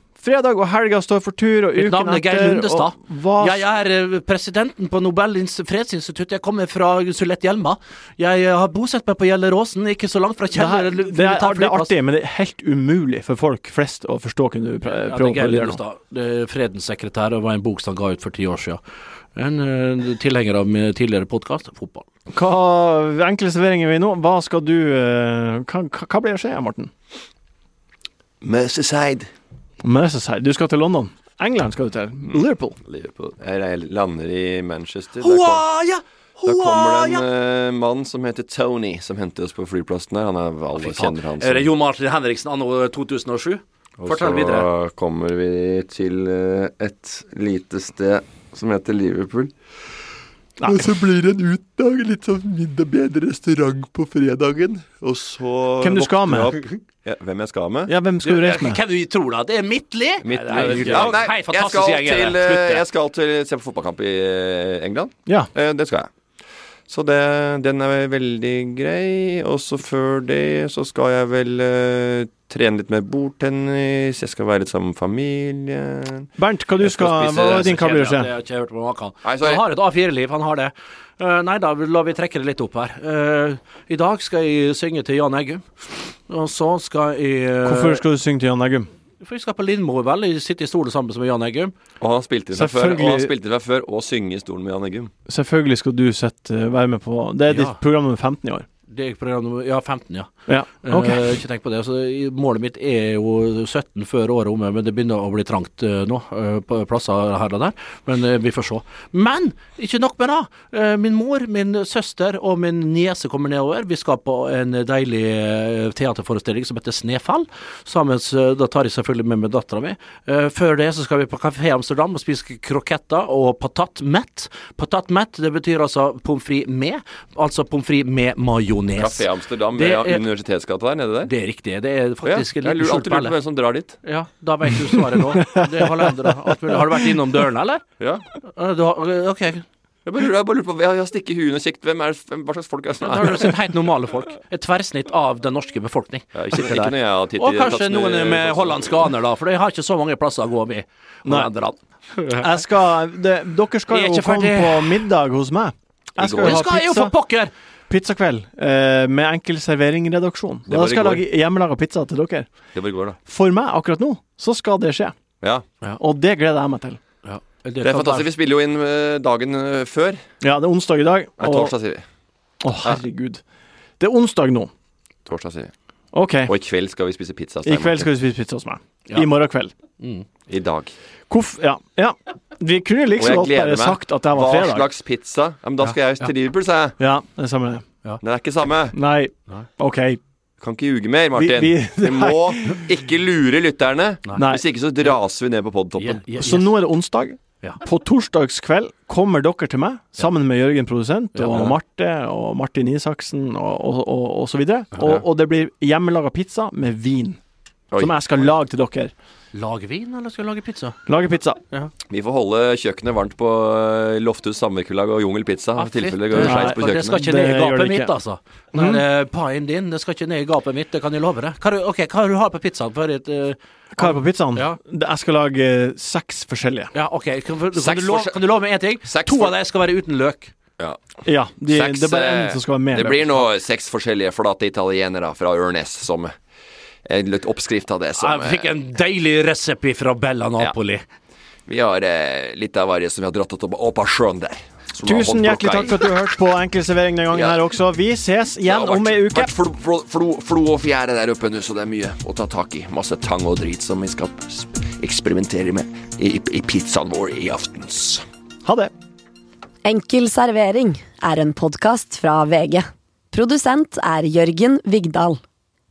Fredag og helga står for tur, og Mitt uken navn er Geir Lundestad. og hva- Jeg er eh, presidenten på Nobelins fredsinstitutt. Jeg kommer fra Sulett Hjelma. Jeg eh, har bosatt meg på Gjelleråsen, ikke så langt fra det, Kjeller. det, er, det er artig, men det er helt umulig for folk flest å forstå hva du prøver Ja, det er Geir å gjøre nå. Lundestad. Det er Fredens sekretær, var en bok som han ga ut for ti år siden. En uh, tilhenger av min tidligere podkast, fotball. Hva, enkle serveringer vi nå. Hva skal du uh, hva, hva blir å skje, Morten? Merseyside. Merseyside. Du skal til London. England skal du til. Liverpool. Liverpool. Jeg lander i Manchester. Der, kom, der kommer det en uh, mann som heter Tony, som henter oss på flyplassen der. Han er alle kjenner han som Jon Martin Henriksen anno 2007? Og Fortell så videre. kommer vi til uh, et lite sted som heter Liverpool. Og så blir det en utdag, litt sånn mindre bedre restaurant på fredagen. Og så Hvem du skal med? opp- Ja, hvem jeg skal med? Ja, hvem skal du reise med? Hvem du tror da? Det er Midtli? Mitt Nei, nei, Hei, jeg skal, til, eh, jeg skal til se på fotballkamp i eh, England. Ja. Eh, Det skal jeg. Så det, den er veldig grei. Og så før det så skal jeg vel trene litt mer bordtennis. Jeg skal være litt sammen med familien. Bernt, hva du Jeg skal spise- hva er din hva Jeg har ikke hørt på maken. Han har et A4-liv, han har det. Uh, nei da, la vi trekke det litt opp her. Uh, I dag skal jeg synge til Jan Eggum. Og så skal jeg uh, Hvorfor skal du synge til Jan Eggum? For jeg skal på Lindmo, vel. Jeg sitter i stolen sammen med Jan Eggum. Og han spilte fra før, og Selvfølgelig. han spilte fra før og synge i stolen med Jan Eggum. Selvfølgelig skal du sette, være med på Det er Ja. ditt program nummer 15 i år. Det gikk program nummer Ja, 15, ja. Ja, Okay. Uh, ikke tenk på det. Så, målet mitt er jo 17 før året omme, men det begynner å bli trangt uh, nå. Uh, på plasser her og der. Men eh, vi får se. Men ikke nok med det. Eh, min mor, min søster og min niese kommer nedover. Vi skal på en deilig eh, teaterforestilling som heter Snefall. Sammen, da tar jeg selvfølgelig med meg dattera mi. Eh, før det så skal vi på Kafé Amsterdam og spise kroketter og patat mett. Patat mett, det betyr altså pommes frites med. Altså pommes frites med majones. Kafé Amsterdam ved er- Universitetsgata der nede der. Det er riktig. Det er Ja, faktisk jeg en liten lurer skjult alltid lurt på hvem som drar dit. Ja, da vet du svaret nå. Det er hollendere. Har du vært innom dørene, eller? Ja. Du har, ok. Jeg bare lurer, jeg bare lurer på, jeg har stikket huet og kjekt. Hvem er, hvem, hva slags folk er det Da har du sett helt normale folk. Et tversnitt av den norske befolkning. Ja, ikke, ikke når jeg har tittet Og kanskje noen eh, med hollandske aner, da, for de har ikke så mange plasser å gå med. Nei, Jeg skal det, Dere skal Jeg jo komme ferdig. på middag hos meg. Jeg skal jo Det ha skal jeg jo pizza, for pokker! Pizzakveld eh, med enkel serveringredaksjon. Det var Da skal jeg lage hjemmelaga pizza til dere. Det bare går, da. For meg akkurat nå, så skal det skje. Ja. Og det gleder jeg meg til. Ja, Det er fantastisk. Vi spiller jo inn eh, dagen eh, før. Ja, det er onsdag i dag. Nei, torsdag, sier vi. Å, herregud. Det er onsdag nå. Torsdag, sier vi. Okay. Og i kveld skal vi spise pizza. I kveld skal vi spise pizza hos meg. Ja. I morgen kveld. I dag. Hvorf... Ja. ja. Vi kunne liksom jeg godt bare sagt at det var Hva fredag. slags pizza? Ja, men da skal jeg til Liverpool, sa jeg. Ja, det er samme det. Det er ikke samme. Nei. OK. Kan ikke ljuge mer, Martin. Vi- Vi, vi- må ikke lure lytterne. Nei. Hvis ikke så raser vi ned på podtoppen. Yeah, yeah, yes. Så nå er det onsdag. Ja. På torsdagskveld kommer dere til meg, sammen med Jørgen produsent og Ja. Marte og Martin Isaksen og, og, og, og så videre. Og, og det blir hjemmelaga pizza med vin. Oi. Som jeg skal lage til dere. Lage vin, eller skal du lage pizza? Lage pizza. Vi får holde kjøkkenet varmt på eh, Lofthus samvirkelag og Jungel Pizza. Ah, I tilfelle går skeis på kjøkkenet. Det skal ikke ned i gapet mitt, altså. Den eh, paien din, det skal ikke ned i gapet mitt, det kan jeg love deg. Hva, okay, ok, hva har du har på pizzaen? For et, uh, Hva er på pizzaen? Ja. Jeg skal lage eh, seks forskjellige. ja, ok. Kan, kan, kan, du love, kan du love meg én ting? Seks To av dem skal være uten løk. Ja. Ja, de, Seks, det er bare eh, en som skal være med. Det blir nå seks forskjellige flate italienere fra Ørnes som en litt oppskrift av det som Jeg fikk en deilig resepi fra Bella Napoli. Ja. Vi har eh, litt av hver som vi har dratt opp, av sjøen der. Tusen hjertelig takk for at du har hørt på Enkel servering den gangen Ja. her også. Vi ses igjen vært, om ei uke. vært flo, flo, flo, flo og fjære der oppe nå, så det er mye å ta tak i. Masse tang og drit som vi skal eksperimentere med i, i, i pizzaen vår i aftens. Ha det. Enkel servering er en podkast fra VG. Produsent er Jørgen Vigdal.